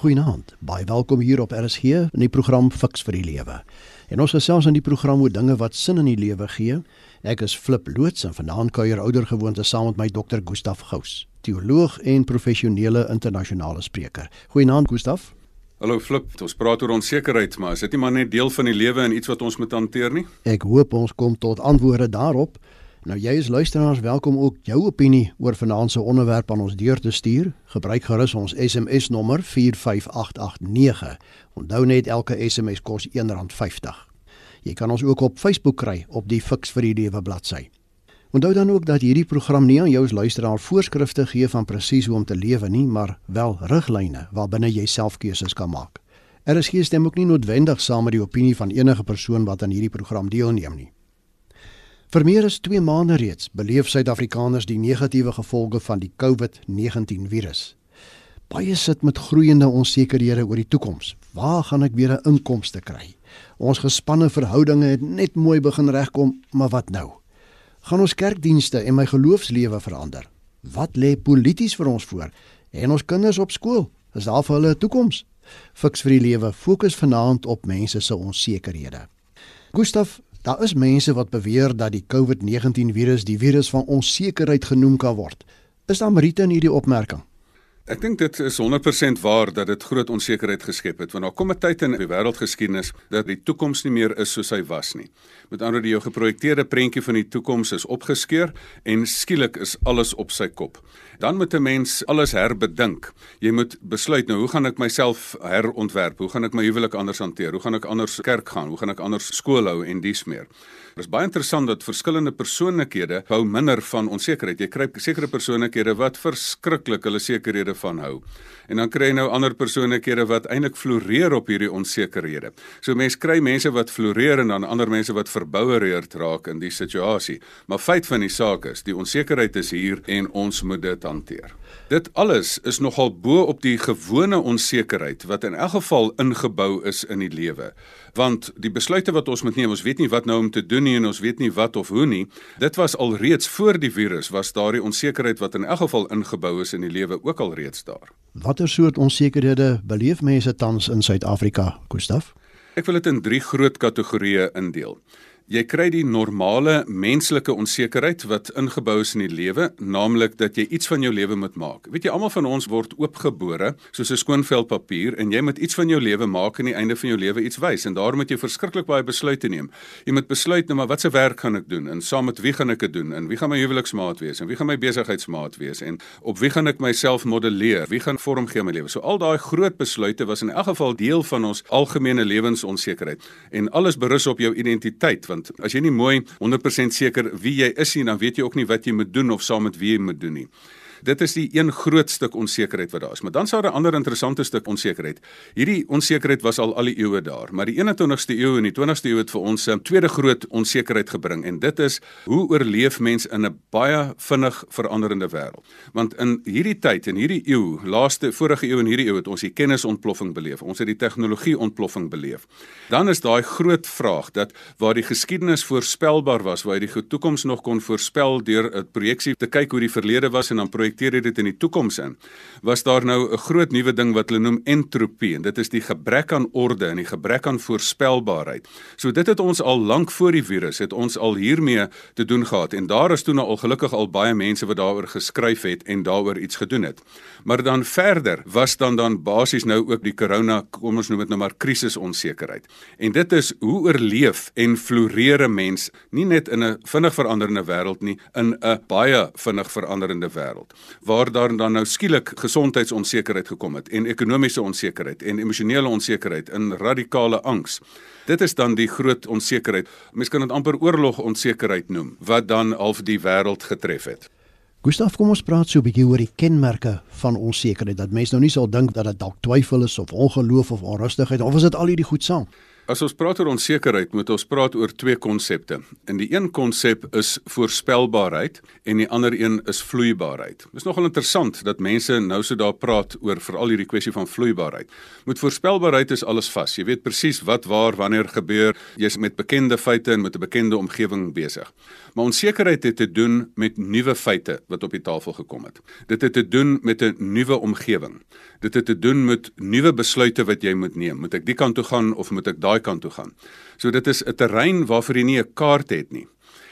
Goeienaand. Baie welkom hier op RSG in die program Fix vir die Lewe. En ons gesels in die program oor dinge wat sin in die lewe gee. Ek is Flip Loots en vanaand kuier oudergewoonte saam met my dokter Gustaf Gous, teoloog en professionele internasionale spreker. Goeienaand Gustaf. Hallo Flip, ons praat oor onsekerheid, maar is dit nie maar net deel van die lewe en iets wat ons moet hanteer nie? Ek hoop ons kom tot antwoorde daarop. Nou jy is luisteraars welkom ook jou opinie oor vanaand se onderwerp aan ons deur te stuur. Gebruik gerus ons SMS nommer 45889. Onthou net elke SMS kos R1.50. Jy kan ons ook op Facebook kry op die Fix vir die Lewe bladsy. Onthou dan ook dat hierdie program nie aan jou as luisteraar voorskrifte gee van presies hoe om te lewe nie, maar wel riglyne waarbinne jy self keuses kan maak. Er is geen stem ook nie noodwendig saam met die opinie van enige persoon wat aan hierdie program deelneem nie. Vir meer as 2 maande reeds beleef Suid-Afrikaners die negatiewe gevolge van die COVID-19 virus. Baie sit met groeiende onsekerhede oor die toekoms. Waar gaan ek weer 'n inkomste kry? Ons gespanne verhoudinge het net mooi begin regkom, maar wat nou? Gaan ons kerkdienste en my geloofslewe verander? Wat lê polities vir ons voor? En ons kinders op skool, is daar vir hulle 'n toekoms? Fiks vir die lewe fokus vanaand op mense se onsekerhede. Gustaf Daar is mense wat beweer dat die COVID-19 virus die virus van onsekerheid genoem kan word. Is daar meriete in hierdie opmerking? Ek dink dit is 100% waar dat dit groot onsekerheid geskep het want daar kom 'n tyd in die wêreldgeskiedenis dat die toekoms nie meer is soos hy was nie. Met ander woorde jou geprojekteerde prentjie van die toekoms is opgeskeur en skielik is alles op sy kop. Dan moet 'n mens alles herbedink. Jy moet besluit nou hoe gaan ek myself herontwerp? Hoe gaan ek my huwelik anders hanteer? Hoe gaan ek anders kerk gaan? Hoe gaan ek anders skool hou en dies meer? Dit is baie interessant dat verskillende persoonlikhede hou minder van onsekerheid. Jy kry sekere persoonlikhede wat verskriklik hulle sekerhede van hou. En dan kry jy nou ander persoonlikhede wat eintlik floreer op hierdie onsekerhede. So mense kry mense wat floreer en dan ander mense wat verbouereerd raak in die situasie. Maar feit van die saak is, die onsekerheid is hier en ons moet dit hanteer. Dit alles is nogal bo op die gewone onsekerheid wat in elk geval ingebou is in die lewe. Want die besluite wat ons moet neem, ons weet nie wat nou om te doen nie en ons weet nie wat of hoe nie. Dit was al reeds voor die virus was daardie onsekerheid wat in elk geval ingebou is in die lewe ook al reeds daar. Watter soort onsekerhede beleef mense tans in Suid-Afrika, Gustaf? Ek wil dit in 3 groot kategorieë indeel. Jy kry die normale menslike onsekerheid wat ingebou is in die lewe, naamlik dat jy iets van jou lewe moet maak. Weet jy, almal van ons word oopgebore soos 'n skoon vel papier en jy moet iets van jou lewe maak aan die einde van jou lewe iets wys en daarom moet jy verskriklik baie besluite neem. Jy moet besluit nou maar watse werk gaan ek doen en saam met wie gaan ek dit doen en wie gaan my huweliksmaat wees en wie gaan my besigheidsmaat wees en op wie gaan ek myself modelleer? Wie gaan vormgee my lewe? So al daai groot besluite was in elk geval deel van ons algemene lewensonsekerheid en alles berus op jou identiteit want want as jy nie mooi 100% seker wie jy is nie, dan weet jy ook nie wat jy moet doen of saam met wie jy moet doen nie. Dit is die een groot stuk onsekerheid wat daar is. Maar dan sou daar 'n ander interessante stuk onsekerheid. Hierdie onsekerheid was al al die eeue daar, maar die 21ste eeu en die 20ste eeu het vir ons 'n tweede groot onsekerheid gebring en dit is hoe oorleef mens in 'n baie vinnig veranderende wêreld. Want in hierdie tyd en hierdie eeu, laaste vorige eeu en hierdie eeu het ons die kennisontploffing beleef. Ons het die tegnologie ontploffing beleef. Dan is daai groot vraag dat waar die geskiedenis voorspelbaar was, waar jy die toekoms nog kon voorspel deur 'n projeksie te kyk hoe die verlede was en dan projekteer dit in die toekoms in. Was daar nou 'n groot nuwe ding wat hulle noem entropie en dit is die gebrek aan orde en die gebrek aan voorspelbaarheid. So dit het ons al lank voor die virus het ons al hiermee te doen gehad en daar is toe nou al gelukkig al baie mense wat daaroor geskryf het en daaroor iets gedoen het. Maar dan verder was dan dan basies nou ook die corona, kom ons noem dit nou maar krisisonsekerheid. En dit is hoe oorleef en floreer 'n mens nie net in 'n vinnig veranderende wêreld nie, in 'n baie vinnig veranderende wêreld waar daar dan nou skielik gesondheidsonsekerheid gekom het en ekonomiese onsekerheid en emosionele onsekerheid en radikale angs. Dit is dan die groot onsekerheid. Mense kan dit amper oorlog onsekerheid noem wat dan half die wêreld getref het. Gustav, kom ons praat so 'n bietjie oor die kenmerke van onsekerheid dat mense nou nie sal dink dat dit dalk twyfel is of ongeloof of onrustigheid of is dit al hierdie goed saam? As ons praat oor onsekerheid, moet ons praat oor twee konsepte. En die een konsep is voorspelbaarheid en die ander een is vloeibaarheid. Dit is nogal interessant dat mense nou so daar praat oor veral hierdie kwessie van vloeibaarheid. Met voorspelbaarheid is alles vas. Jy weet presies wat waar wanneer gebeur. Jy's met bekende feite en met 'n bekende omgewing besig. Maar onsekerheid het te doen met nuwe feite wat op die tafel gekom het. Dit het te doen met 'n nuwe omgewing. Dit het te doen met nuwe besluite wat jy moet neem. Moet ek die kant toe gaan of moet ek daai kant toe gaan? So dit is 'n terrein waarvoor jy nie 'n kaart het nie.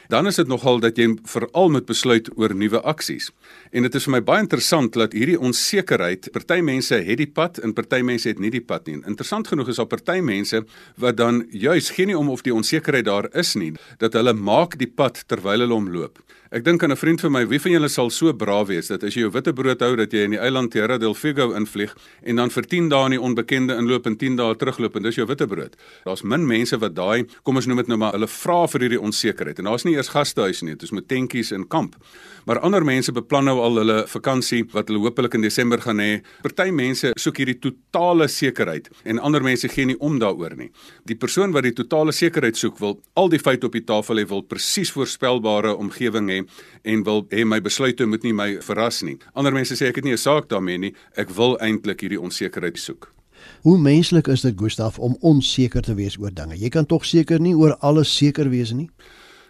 Dan is dit nogal dat jy veral moet besluit oor nuwe aksies. En dit is vir my baie interessant dat hierdie onsekerheid, party mense het die pad en party mense het nie die pad nie. Interessant genoeg is daar party mense wat dan juis geen nie om of die onsekerheid daar is nie, dat hulle maak die pad terwyl hulle hom loop. Ek dink aan 'n vriend van my, wie van julle sal so braaf wees dat as jy jou witte brood hou dat jy in die eiland Terra del Fuego invlieg en dan vir 10 dae in die onbekende inloop en 10 dae terugloop en dis jou witte brood. Daar's min mense wat daai, kom ons noem dit nou maar, hulle vra vir hierdie onsekerheid. En daar's nie eers gastehuise nie, dit is met tentjies en kamp. Maar ander mense beplan nou al hulle vakansie wat hulle hopelik in Desember gaan hê. Party mense soek hierdie totale sekerheid en ander mense gee nie om daaroor nie. Die persoon wat die totale sekerheid soek, wil al die feite op die tafel hê, wil presies voorspelbare omgewing hê en wil hê my besluite moet nie my verras nie. Ander mense sê ek het nie 'n saak daarmee nie. Ek wil eintlik hierdie onsekerheid soek. Hoe menslik is dit Gustaf om onseker te wees oor dinge? Jy kan tog seker nie oor alles seker wees nie.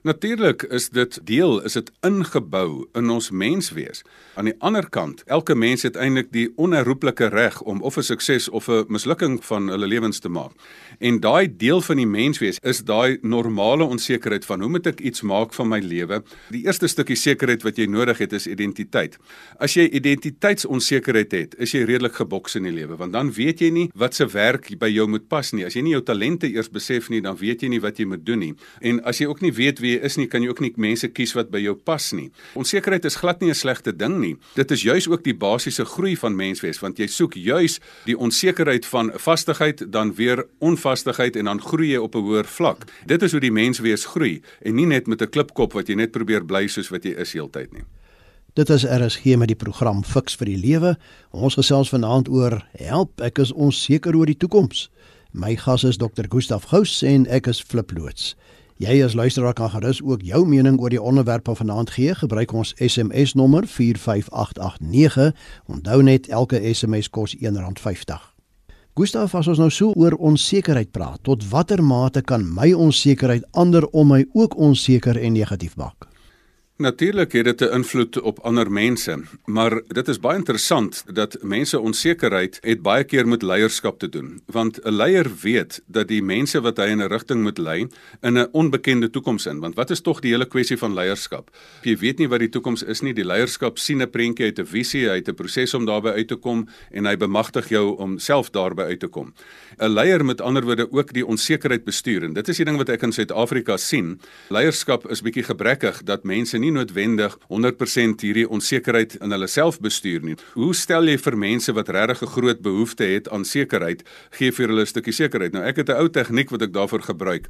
Natuurlik is dit deel, is dit ingebou in ons menswees. Aan die ander kant, elke mens het eintlik die onherroepelike reg om of 'n sukses of 'n mislukking van hulle lewens te maak. En daai deel van die menswees is daai normale onsekerheid van hoe moet ek iets maak van my lewe? Die eerste stukkie sekerheid wat jy nodig het is identiteit. As jy identiteitsonsekerheid het, is jy redelik geboks in die lewe, want dan weet jy nie wat se werk by jou moet pas nie. As jy nie jou talente eers besef nie, dan weet jy nie wat jy moet doen nie. En as jy ook nie weet wie wie jy is nie, kan jy ook nie mense kies wat by jou pas nie. Onsekerheid is glad nie 'n slegte ding nie. Dit is juis ook die basiese groei van menswees want jy soek juis die onsekerheid van vastigheid dan weer onvastigheid en dan groei jy op 'n hoër vlak. Dit is hoe die menswees groei en nie net met 'n klipkop wat jy net probeer bly soos wat jy is heeltyd nie. Dit is RSG met die program Fix vir die Lewe. Ons gesels vanaand oor help ek is onseker oor die toekoms. My gas is Dr. Gustaf Gous en ek is Flip loods. Jy as luisteraar kan gerus ook jou mening oor die onderwerp van vanaand gee. Gebruik ons SMS nommer 45889. Onthou net elke SMS kos R1.50. Gustav, as ons nou so oor onsekerheid praat, tot watter mate kan my onsekerheid ander om my ook onseker en negatief maak? Natuurlik het dit 'n invloed op ander mense, maar dit is baie interessant dat mense onsekerheid het baie keer met leierskap te doen, want 'n leier weet dat die mense wat hy in 'n rigting moet lei in 'n onbekende toekoms in, want wat is tog die hele kwessie van leierskap? Jy weet nie wat die toekoms is nie, die leierskap sien 'n prentjie uit 'n visie, hy het 'n proses om daarby uit te kom en hy bemagtig jou om self daarby uit te kom. 'n Leier met ander woorde ook die onsekerheid bestuur en dit is die ding wat ek in Suid-Afrika sien. Leierskap is bietjie gebrekkig dat mense nie nie noodwendig 100% hierdie onsekerheid in hulle self bestuur nie. Hoe stel jy vir mense wat regtig 'n groot behoefte het aan sekerheid, gee vir hulle 'n stukkie sekerheid? Nou ek het 'n ou tegniek wat ek daarvoor gebruik.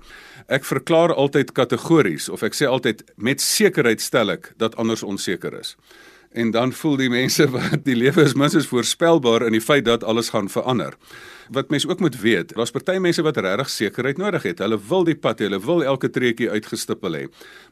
Ek verklaar altyd kategories of ek sê altyd met sekerheid stel ek dat anders onseker is. En dan voel die mense wat die lewe is minstens voorspelbaar in die feit dat alles gaan verander wat mense ook moet weet, daar's party mense wat regtig sekerheid nodig het. Hulle wil die pad hê, hulle wil elke treukie uitgestippel hê.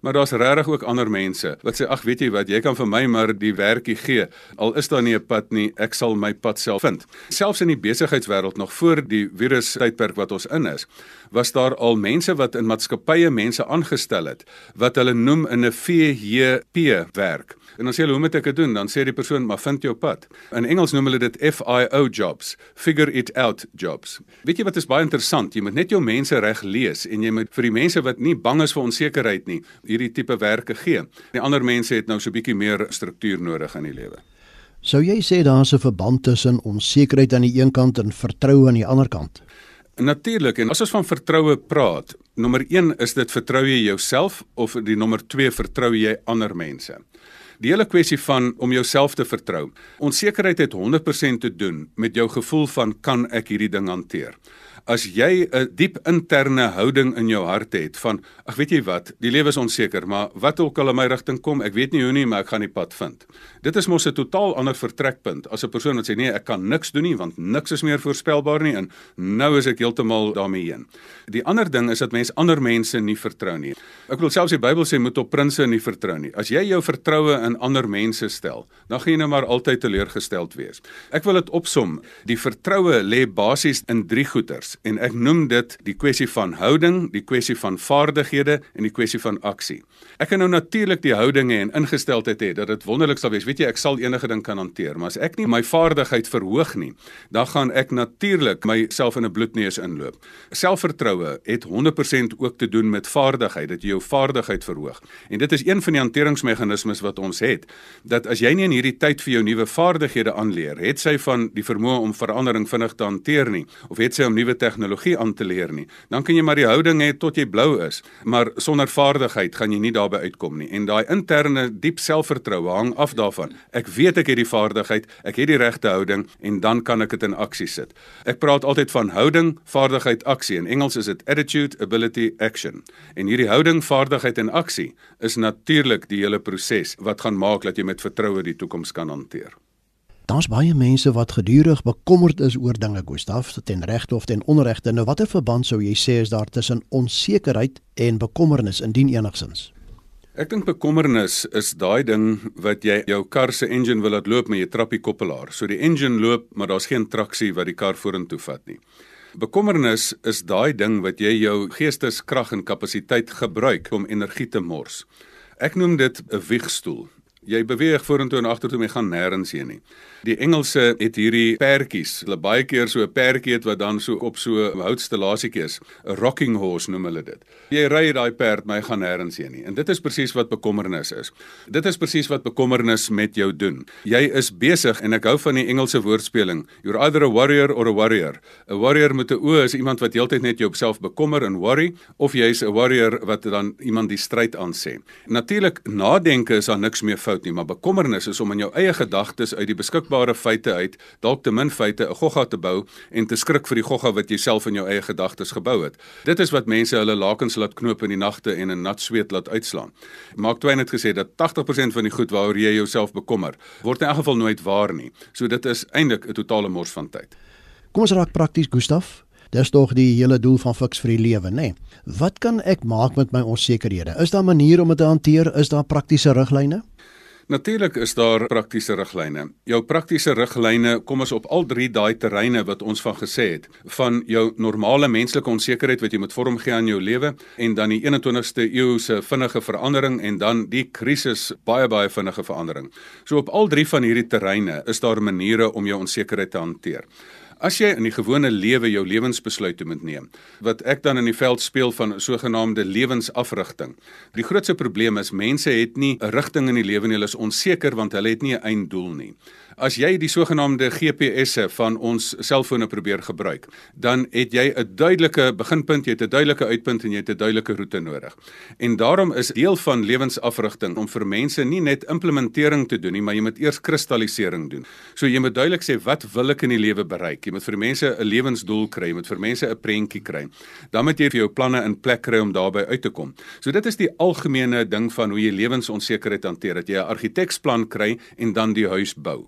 Maar daar's regtig ook ander mense wat sê ag, weet jy wat, jy kan vir my maar die werkie gee. Al is daar nie 'n pad nie, ek sal my pad self vind. Selfs in die besigheidswêreld nog voor die virus tydperk wat ons in is, was daar al mense wat in maatskappye mense aangestel het wat hulle noem in 'n VJP werk. En dan sê hulle hoe moet ek dit doen? Dan sê die persoon maar vind jou pad. In Engels noem hulle dit FIO jobs, figure it out jobs. Weet jy wat is baie interessant? Jy moet net jou mense reg lees en jy moet vir die mense wat nie bang is vir onsekerheid nie, hierdie tipe werke gee. Die ander mense het nou so 'n bietjie meer struktuur nodig in die lewe. Sou jy sê daar's 'n verband tussen onsekerheid aan die een kant en vertroue aan die ander kant? Natuurlik en as ons van vertroue praat, nommer 1 is dit vertrou jy jouself of die nommer 2 vertrou jy ander mense. Die hele kwessie van om jouself te vertrou. Onsekerheid het 100% te doen met jou gevoel van kan ek hierdie ding hanteer? as jy 'n diep interne houding in jou hart het van ag weet jy wat, die lewe is onseker, maar wat ook al in my rigting kom, ek weet nie hoe nie, maar ek gaan die pad vind. Dit is mos 'n totaal ander vertrekpunt as 'n persoon wat sê nee, ek kan niks doen nie want niks is meer voorspelbaar nie en nou is ek heeltemal daarmee heen. Die ander ding is dat mense ander mense nie vertrou nie. Ek wil selfs die Bybel sê moet op prinses nie vertrou nie. As jy jou vertroue in ander mense stel, dan gaan jy nou maar altyd teleurgesteld wees. Ek wil dit opsom. Die vertroue lê basies in drie goeters en ek noem dit die kwessie van houding, die kwessie van vaardighede en die kwessie van aksie. Ek kan nou natuurlik die houdinge en ingesteldheid hê dat dit wonderlik sal wees. Weet jy, ek sal enige ding kan hanteer, maar as ek nie my vaardigheid verhoog nie, dan gaan ek natuurlik myself in 'n bloedneus inloop. Selfvertroue het 100% ook te doen met vaardigheid, dat jy jou vaardigheid verhoog. En dit is een van die hanteringsmeganismes wat ons het, dat as jy nie in hierdie tyd vir jou nuwe vaardighede aanleer, het sy van die vermoë om verandering vinnig te hanteer nie, of het sy om nuwe tegnologie aan te leer nie. Dan kan jy maar die houding hê tot jy blou is, maar sonder vaardigheid gaan jy nie daarby uitkom nie. En daai interne diep selfvertroue hang af daarvan. Ek weet ek het die vaardigheid, ek het die regte houding en dan kan ek dit in aksie sit. Ek praat altyd van houding, vaardigheid, aksie. In Engels is dit attitude, ability, action. En hierdie houding, vaardigheid en aksie is natuurlik die hele proses wat gaan maak dat jy met vertroue die toekoms kan hanteer. Daar's baie mense wat gedurig bekommerd is oor dinge, Gustaf, ten regte of ten onregte. Nou watter verband sou jy sê is daar tussen onsekerheid en bekommernis indien enigsins? Ek dink bekommernis is daai ding wat jy jou kar se engine wil laat loop met jy trap die koppelaar. So die engine loop, maar daar's geen traksie wat die kar vorentoe vat nie. Bekommernis is daai ding wat jy jou geesteskrag en kapasiteit gebruik om energie te mors. Ek noem dit 'n wiegstoel. Jy beweeg vorentoe en agtertoe, maar jy gaan nêrens heen nie. Die Engelse het hierdie perdjies. Hulle baie keer so 'n perdjie het wat dan so op so 'n houtstellasietjie is. 'n Rocking horse noem hulle dit. Jy ry daai perd, maar hy gaan nêrens heen nie. En dit is presies wat bekommernis is. Dit is presies wat bekommernis met jou doen. Jy is besig en ek hou van die Engelse woordspeling. You're either a warrior or a warrior. 'n Warrior met 'n o is iemand wat heeltyd net jou op self bekommer en worry of jy's 'n warrior wat dan iemand die stryd aansê. Natuurlik, nadenke is daar niks meer fout nie, maar bekommernis is om in jou eie gedagtes uit die beskikbare feite uit dalk te min feite 'n gogga te bou en te skrik vir die gogga wat jy self in jou eie gedagtes gebou het. Dit is wat mense hulle lakens laat knoop in die nagte en 'n nat sweet laat uitslaan. Mark Twain het gesê dat 80% van die goed waaroor jy jouself bekommer, word in elk geval nooit waar nie. So dit is eintlik 'n totale mors van tyd. Kom ons raak prakties, Gustaf. Dis tog die hele doel van Fix vir die lewe, nê? Nee. Wat kan ek maak met my onsekerhede? Is daar maniere om dit te hanteer? Is daar praktiese riglyne? Natuurlik is daar praktiese riglyne. Jou praktiese riglyne kom as op al drie daai terreine wat ons van gesê het, van jou normale menslike onsekerheid wat jy moet vormgee aan jou lewe en dan die 21ste eeu se vinnige verandering en dan die krisis baie baie vinnige verandering. So op al drie van hierdie terreine is daar maniere om jou onsekerheid te hanteer. As jy in die gewone lewe jou lewensbesluite moet neem, wat ek dan in die veld speel van sogenaamde lewensafrigting. Die grootste probleem is mense het nie 'n rigting in die lewe nie, hulle is onseker want hulle het nie 'n einddoel nie. As jy die sogenaamde GPS'e van ons selfone probeer gebruik, dan het jy 'n duidelike beginpunt, jy het 'n duidelike uitpunt en jy het 'n duidelike roete nodig. En daarom is deel van lewensafrigting om vir mense nie net implementering te doen nie, maar jy moet eers kristallisering doen. So jy moet duidelik sê wat wil ek in die lewe bereik? Jy moet vir mense 'n lewensdoel kry, jy moet vir mense 'n prentjie kry. Dan moet jy vir jou planne in plek kry om daarbey uit te kom. So dit is die algemene ding van hoe jy lewensonsekerheid hanteer, dat jy 'n argitekspan kry en dan die huis bou.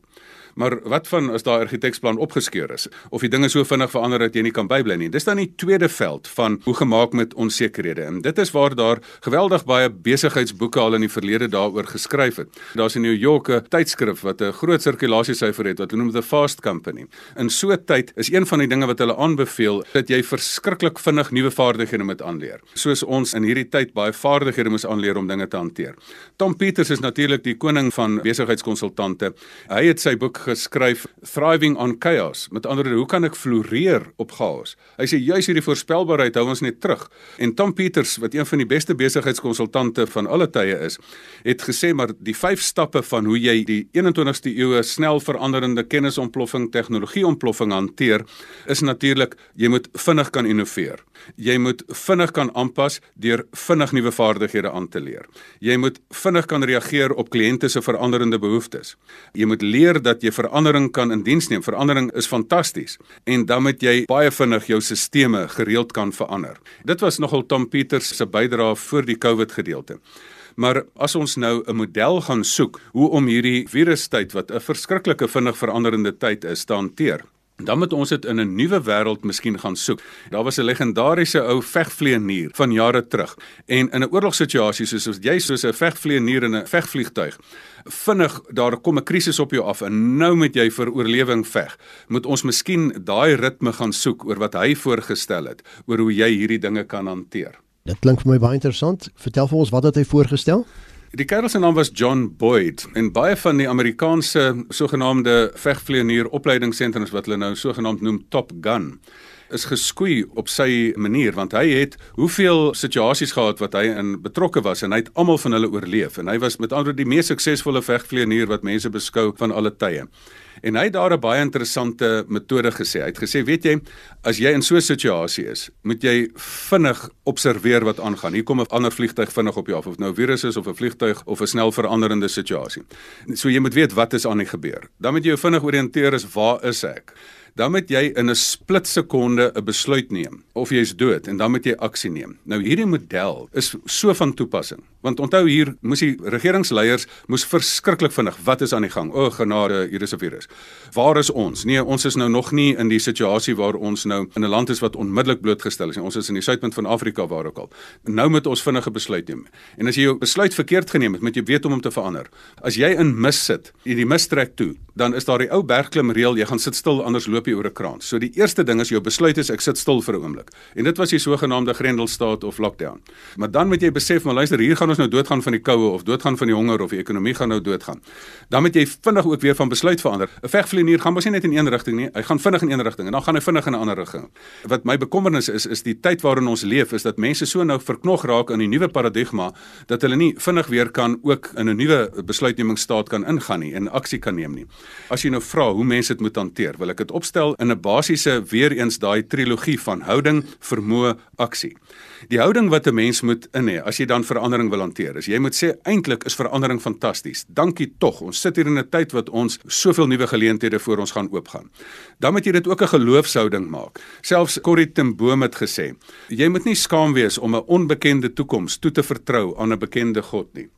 Maar wat van as daai argitekspan opgeskeur is of die dinge so vinnig verander dat jy nie kan bybly nie? Dis dan die tweede veld van hoe gemaak met onsekerhede. En dit is waar daar geweldig baie besigheidsboeke al in die verlede daaroor geskryf het. Daar's 'n New Yorker tydskrif wat 'n groot sirkulasiesyfer het wat hulle noem The Fast Company. In so 'n tyd is een van die dinge wat hulle aanbeveel dat jy verskriklik vinnig nuwe vaardighede moet aanleer. Soos ons in hierdie tyd baie vaardighede moet aanleer om dinge te hanteer. Tom Peters is natuurlik die koning van besigheidskonsultante. Hy het sy boek geskryf Thriving on Chaos. Met ander woorde, hoe kan ek floreer op chaos? Hy sê juis hierdie voorspelbaarheid hou ons net terug. En Tom Peters, wat een van die beste besigheidskonsultante van alle tye is, het gesê maar die vyf stappe van hoe jy die 21ste eeue snel veranderende kennisontploffing, tegnologieontploffing hanteer, is natuurlik jy moet vinnig kan innoveer. Jy moet vinnig kan aanpas deur vinnig nuwe vaardighede aan te leer. Jy moet vinnig kan reageer op kliënte se veranderende behoeftes. Jy moet leer dat jy verandering kan in diens neem. Verandering is fantasties en dan moet jy baie vinnig jou stelsels gereeld kan verander. Dit was nogal Tom Peters se bydrae voor die COVID gedeelte. Maar as ons nou 'n model gaan soek hoe om hierdie virustyd wat 'n verskriklike vinnig veranderende tyd is te hanteer, Dan moet ons dit in 'n nuwe wêreld miskien gaan soek. Daar was 'n legendariese ou vegvlieënier van jare terug en in 'n oorlogssituasie soos as jy soos 'n vegvlieënier in 'n vegvliegtuig vinnig daar kom 'n krisis op jou af en nou moet jy vir oorlewing veg. Moet ons miskien daai ritme gaan soek oor wat hy voorgestel het oor hoe jy hierdie dinge kan hanteer. Dit klink vir my baie interessant. Vertel vir ons wat het hy voorgestel? Die kerel se naam was John Boyd en baie van die Amerikaanse sogenaamde vegvlieënier opleidingssentrums wat hulle nou sogenaamd noem Top Gun is geskoei op sy manier want hy het hoeveel situasies gehad wat hy in betrokke was en hy het almal van hulle oorleef en hy was met ander die mees suksesvolle vegvlieënier wat mense beskou van alle tye. En hy het daar 'n baie interessante metode gesê. Hy het gesê, weet jy, as jy in so 'n situasie is, moet jy vinnig observeer wat aangaan. Hier kom 'n ander vliegtyg vinnig op jou af of nou virus is of 'n vliegtyg of 'n snel veranderende situasie. So jy moet weet wat is aan die gebeur. Dan moet jy jou vinnig oriënteer is waar is ek? dan moet jy in 'n split sekonde 'n besluit neem of jy is dood en dan moet jy aksie neem. Nou hierdie model is so van toepassing. Want onthou hier moes die regeringsleiers moes verskriklik vinnig, wat is aan die gang? O genade, hier is 'n virus. Waar is ons? Nee, ons is nou nog nie in die situasie waar ons nou in 'n land is wat onmiddellik blootgestel is nie. Ons is in die suidpunt van Afrika waar ook al. Nou moet ons vinnige besluit neem. En as jy jou besluit verkeerd geneem het, moet jy weet om hom te verander. As jy in mis sit, in die mis trek toe, dan is daar die ou bergklimreël, jy gaan sit stil anders loop jy oor 'n kraan. So die eerste ding is jou besluit is ek sit stil vir 'n oomblik. En dit was die sogenaamde Grendelstaat of lockdown. Maar dan moet jy besef, maar luister, hier gaan ons nou doodgaan van die koue of doodgaan van die honger of die ekonomie gaan nou doodgaan. Dan moet jy vinnig ook weer van besluit verander. 'n Vegvlieënier gaan mos nie net in een rigting nie, hy gaan vinnig in een rigting en dan gaan hy vinnig in 'n ander rigting. Wat my bekommernis is, is die tyd waarin ons leef is dat mense so nou verknog raak aan die nuwe paradigma dat hulle nie vinnig weer kan ook in 'n nuwe besluitnemingsstaat kan ingaan nie en aksie kan neem nie. As jy nou vra hoe mense dit moet hanteer, wil ek dit opstel in 'n basiese weer eens daai trilogie van houding, vermoë, aksie. Die houding wat 'n mens moet in hê as jy dan verandering wil hanteer, is jy moet sê eintlik is verandering fantasties. Dankie tog. Ons sit hier in 'n tyd wat ons soveel nuwe geleenthede voor ons gaan oopgaan. Dan moet jy dit ook 'n geloofshouding maak. Selfs Corrie ten Boom het gesê, jy moet nie skaam wees om 'n onbekende toekoms toe te vertrou aan 'n bekende God nie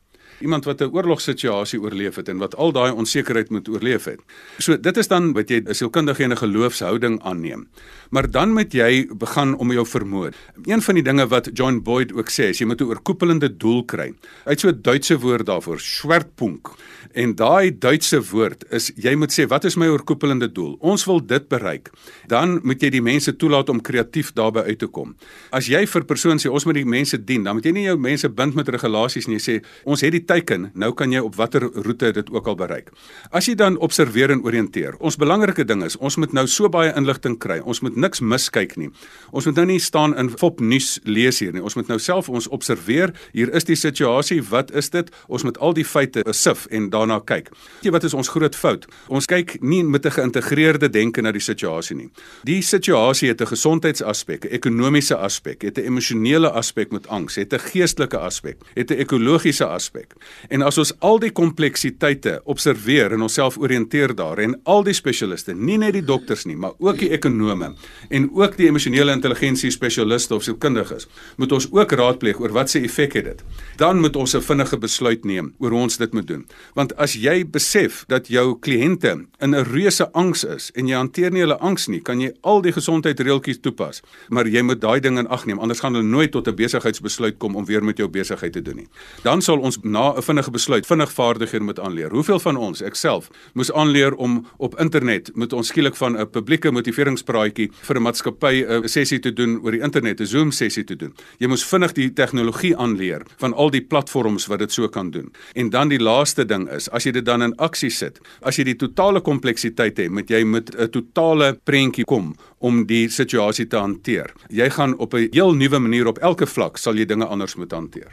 iemand wat 'n oorlogssituasie oorleef het en wat al daai onsekerheid moet oorleef het. So dit is dan wat jy 'n sielkundige en 'n geloofshouding aanneem. Maar dan moet jy begin om jou vermoed. Een van die dinge wat John Boyd ook sê, is jy moet 'n oorkoepelende doel kry. Hy het so 'n Duitse woord daarvoor, Schwerpunkt. En daai Duitse woord is jy moet sê wat is my oorkoepelende doel? Ons wil dit bereik. Dan moet jy die mense toelaat om kreatief daarbey uit te kom. As jy vir persoon sê ons moet die mense dien, dan moet jy nie jou mense bind met regulasies nie. Jy sê ons het die teiken, nou kan jy op watter roete dit ook al bereik. As jy dan observeer en oriënteer. Ons belangrike ding is ons moet nou so baie inligting kry. Ons moet niks miskyk nie. Ons moet nou nie staan in fop nuus lees hier nie. Ons moet nou self ons observeer. Hier is die situasie. Wat is dit? Ons moet al die feite besif en daarna kyk. Jy wat is ons groot fout? Ons kyk nie met 'n geïntegreerde denke na die situasie nie. Die situasie het 'n gesondheidsaspek, 'n ekonomiese aspek, het 'n emosionele aspek met angs, het 'n geestelike aspek, het 'n ekologiese aspek. En as ons al die kompleksiteite observeer en onsself oriënteer daar en al die spesialiste, nie net die dokters nie, maar ook die ekonome en ook die emosionele intelligensie spesialiste of sielkundiges, moet ons ook raadpleeg oor wat se effek het dit. Dan moet ons 'n vinnige besluit neem oor hoe ons dit moet doen. Want as jy besef dat jou kliënte in 'n reuse angs is en jy hanteer nie hulle angs nie, kan jy al die gesondheidsreëltjies toepas, maar jy moet daai ding in ag neem anders gaan hulle nooit tot 'n besigheidsbesluit kom om weer met jou besigheid te doen nie. Dan sal ons na na 'n vinnige besluit vinnig vaardighede moet aanleer. Hoeveel van ons, ek self, moes aanleer om op internet met ons skielik van 'n publieke motiveringspraatjie vir 'n maatskappy 'n sessie te doen oor die internet, 'n Zoom sessie te doen. Jy moes vinnig die tegnologie aanleer van al die platforms wat dit so kan doen. En dan die laaste ding is, as jy dit dan in aksie sit, as jy die totale kompleksiteit het, moet jy met 'n totale prentjie kom om die situasie te hanteer. Jy gaan op 'n heel nuwe manier op elke vlak sal jy dinge anders moet hanteer.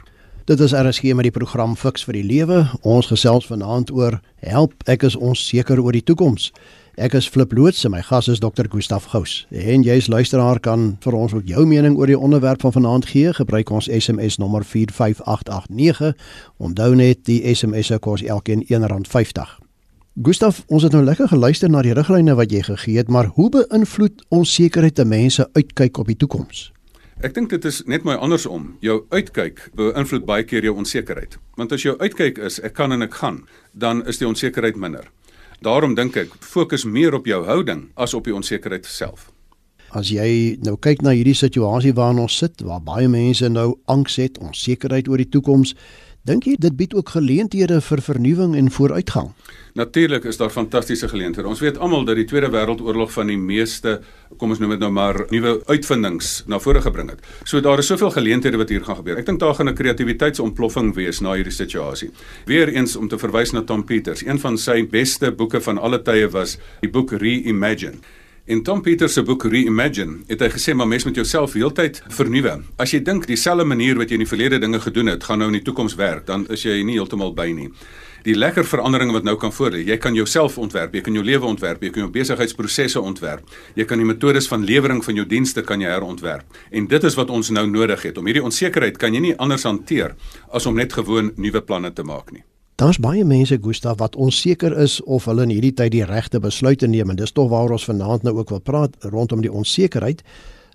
Dit is RSG met die program Fix vir die Lewe. Ons gesels vanaand oor help ek is onseker oor die toekoms. Ek is Flip Loots en my gas is Dr. Gustaf Gous. En jy's luisteraar kan vir ons ook jou mening oor die onderwerp van vanaand gee. Gebruik ons SMS nommer 45889. Onthou net die SMS se kos elkeen R1.50. Gustaf, ons het nou lekker geluister na die riglyne wat jy gegee het, maar hoe beïnvloed onsekerheid te mense uitkyk op die toekoms? Ek dink dit is net my andersom. Jou uitkyk beïnvloed baie keer jou onsekerheid. Want as jou uitkyk is ek kan en ek gaan, dan is die onsekerheid minder. Daarom dink ek fokus meer op jou houding as op die onsekerheid self. As jy nou kyk na hierdie situasie waarin ons sit, waar baie mense nou angs het, onsekerheid oor die toekoms, Dink jy dit bied ook geleenthede vir vernuwing en vooruitgang? Natuurlik is daar fantastiese geleenthede. Ons weet almal dat die Tweede Wêreldoorlog van die meeste, kom ons noem dit nou maar, nuwe uitvindings na vore gebring het. So daar is soveel geleenthede wat hier gaan gebeur. Ek dink daar gaan 'n kreatiwiteitsontploffing wees na hierdie situasie. Weereens om te verwys na Tom Peters, een van sy beste boeke van alle tye was die boek Reimagine. In Tom Peters se boek Reimagine het hy gesê maar mens moet jouself heeltyd vernuwe. As jy dink dieselfde manier wat jy in die verlede dinge gedoen het, gaan nou in die toekoms werk, dan is jy nie heeltemal by nie. Die lekker veranderinge wat nou kan voorlê. Jy kan jouself ontwerp, jy kan jou lewe ontwerp, jy kan jou besigheidsprosesse ontwerp. Jy kan die metodes van lewering van jou dienste kan jy herontwerp. En dit is wat ons nou nodig het. Om hierdie onsekerheid kan jy nie anders hanteer as om net gewoon nuwe planne te maak nie. Daar's baie mense Gustav wat onseker is of hulle in hierdie tyd die regte besluite neem en dis tog waaroor ons vanaand nou ook wil praat rondom die onsekerheid.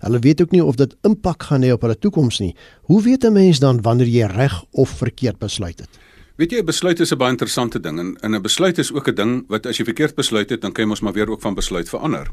Hulle weet ook nie of dit impak gaan hê op hulle toekoms nie. Hoe weet 'n mens dan wanneer jy reg of verkeerd besluit het? Weet jy, 'n besluit is 'n baie interessante ding en 'n besluit is ook 'n ding wat as jy verkeerd besluit het, dan kan jy mos maar weer ook van besluit verander.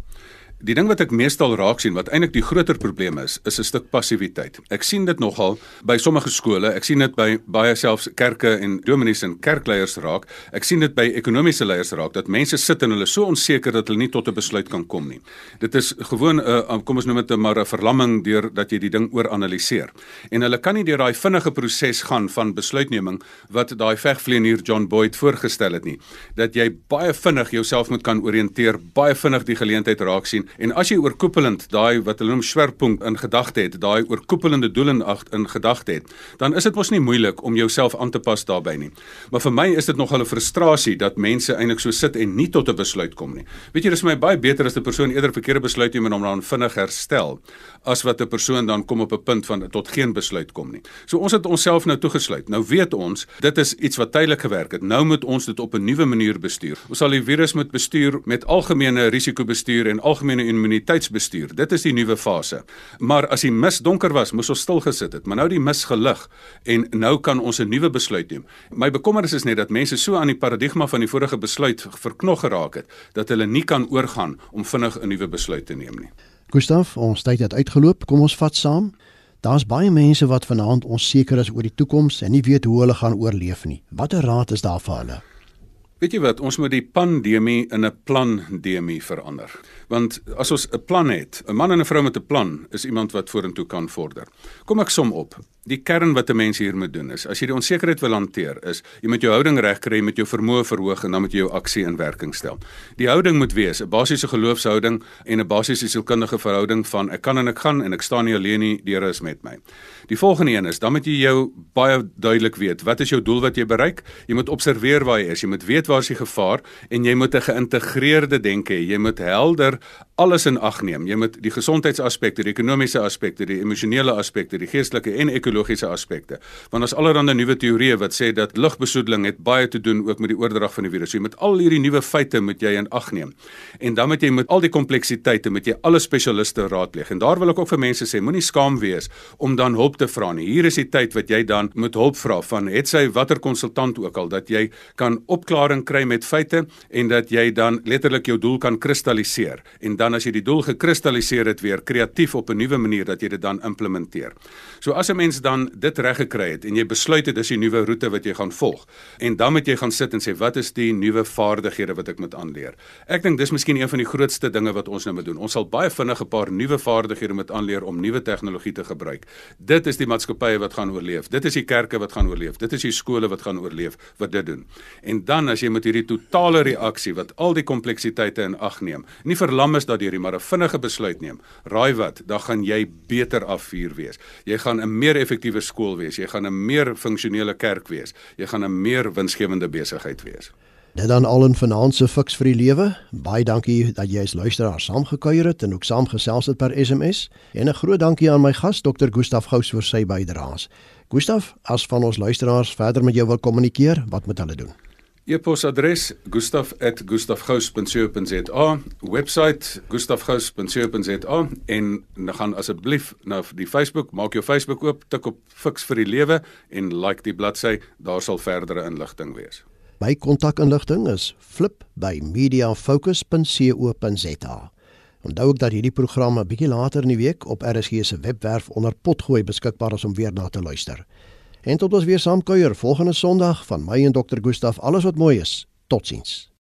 Die ding wat ek meestal raak sien wat eintlik die groter probleem is, is 'n stuk passiwiteit. Ek sien dit nogal by sommige skole, ek sien dit by baie selfs kerke en dominees en kerkleiers raak. Ek sien dit by ekonomiese leiers raak dat mense sit en hulle so onseker dat hulle nie tot 'n besluit kan kom nie. Dit is gewoon 'n uh, kom ons noem dit maar 'n verlamming deur dat jy die ding ooranaliseer. En hulle kan nie deur daai vinnige proses gaan van besluitneming wat daai vegvlieënier John Boyd voorgestel het nie. Dat jy baie vinnig jouself moet kan oriënteer, baie vinnig die geleentheid raak sien En as jy oorkoepelend daai wat hulle noem swerpunt in gedagte het, daai oorkoepelende doel in ag in gedagte het, dan is dit mos nie moeilik om jouself aan te pas daarbey nie. Maar vir my is dit nog 'n frustrasie dat mense eintlik so sit en nie tot 'n besluit kom nie. Weet jy, dis vir my baie beter as 'n persoon eerder verkeerde besluit neem en hom dan vinnig herstel as wat 'n persoon dan kom op 'n punt van tot geen besluit kom nie. So ons het onsself nou toegesluit. Nou weet ons, dit is iets wat tydelik gewerk het. Nou moet ons dit op 'n nuwe manier bestuur. Ons sal die virus moet bestuur met algemene risikobestuur en algemene immuniteitsbestuur. Dit is die nuwe fase. Maar as die mis donker was, moes ons stil gesit het, maar nou die mis gelig en nou kan ons 'n nuwe besluit neem. My bekommernis is net dat mense so aan die paradigma van die vorige besluit verknog geraak het dat hulle nie kan oorgaan om vinnig 'n nuwe besluit te neem nie. Gustaf, ons tyd het uitgeloop. Kom ons vat saam. Daar's baie mense wat vanaand onseker is oor die toekoms en nie weet hoe hulle gaan oorleef nie. Watter raad is daar vir hulle? Weet jy wat, ons moet die pandemie in 'n plandemie verander want as ons 'n plan het, 'n man en 'n vrou met 'n plan is iemand wat vorentoe kan vorder. Kom ek som op. Die kern wat 'n mens hier moet doen is, as jy die onsekerheid wil hanteer, is jy moet jou houding regkry met jou vermoë verhoog en dan moet jy jou aksie in werking stel. Die houding moet wees 'n basiese geloofshouding en 'n basiese sielkundige verhouding van ek kan en ek gaan en ek staan nie alleen nie, die Here is met my. Die volgende een is, dan moet jy jou baie duidelik weet, wat is jou doel wat jy bereik? Jy moet observeer waar jy is, jy moet weet waar is die gevaar en jy moet 'n geïntegreerde denke hê. Jy moet helder alles in ag neem. Jy moet die gesondheidsaspekte, die ekonomiese aspekte, die emosionele aspekte, die geestelike en ekologiese aspekte. Want ons allerhande nuwe teorieë wat sê dat lugbesoedeling het baie te doen ook met die oordrag van die virus. So jy moet al hierdie nuwe feite moet jy in ag neem. En dan moet jy met al die kompleksiteite moet jy alle spesialiste raadpleeg. En daar wil ek ook vir mense sê, moenie skaam wees om dan hulp te vra nie. Hier is die tyd wat jy dan moet hulp vra van het sy watter konsultant ook al dat jy kan opklaar ervaring kry met feite en dat jy dan letterlik jou doel kan kristalliseer en dan as jy die doel gekristalliseer het weer kreatief op 'n nuwe manier dat jy dit dan implementeer. So as 'n mens dan dit reg gekry het en jy besluit dit is die nuwe roete wat jy gaan volg en dan moet jy gaan sit en sê wat is die nuwe vaardighede wat ek moet aanleer. Ek dink dis miskien een van die grootste dinge wat ons nou moet doen. Ons sal baie vinnig 'n paar nuwe vaardighede moet aanleer om nuwe tegnologie te gebruik. Dit is die maatskappye wat gaan oorleef. Dit is die kerke wat gaan oorleef. Dit is die skole wat gaan oorleef wat dit doen. En dan as jy met hierdie totale reaksie wat al die kompleksiteite in ag neem, nie verlam is daardeur nie, maar 'n vinnige besluit neem. Raai wat, dan gaan jy beter afvuur wees. Jy gaan 'n meer effektiewe skool wees. Jy gaan 'n meer funksionele kerk wees. Jy gaan 'n meer winsgewende besigheid wees. Dit dan al 'n finansiële fiks vir die lewe. Baie dankie dat jy as luisteraar saamgekuier het en ook saamgesels het per SMS. En 'n groot dankie aan my gas Dr. Gustaf Gous vir sy bydraes. Gustaf, as van ons luisteraars verder met jou wil kommunikeer, wat moet hulle doen? E-posadres gustaf@gustafgous.co.za, webwerf gustafgous.co.za en gaan asseblief na die Facebook, maak jou Facebook oop, tik op Fix vir die Lewe en like die bladsy, daar sal verdere inligting wees. My kontakinligting is flip@mediafocus.co.za. Onthou ook dat hierdie programme bietjie later in die week op RSG se webwerf onder potgooi beskikbaar is om weer na te luister. En tot ons weer saam kuier volgende Sondag van my en Dr. Gustaf. Alles wat mooi is. Totsiens.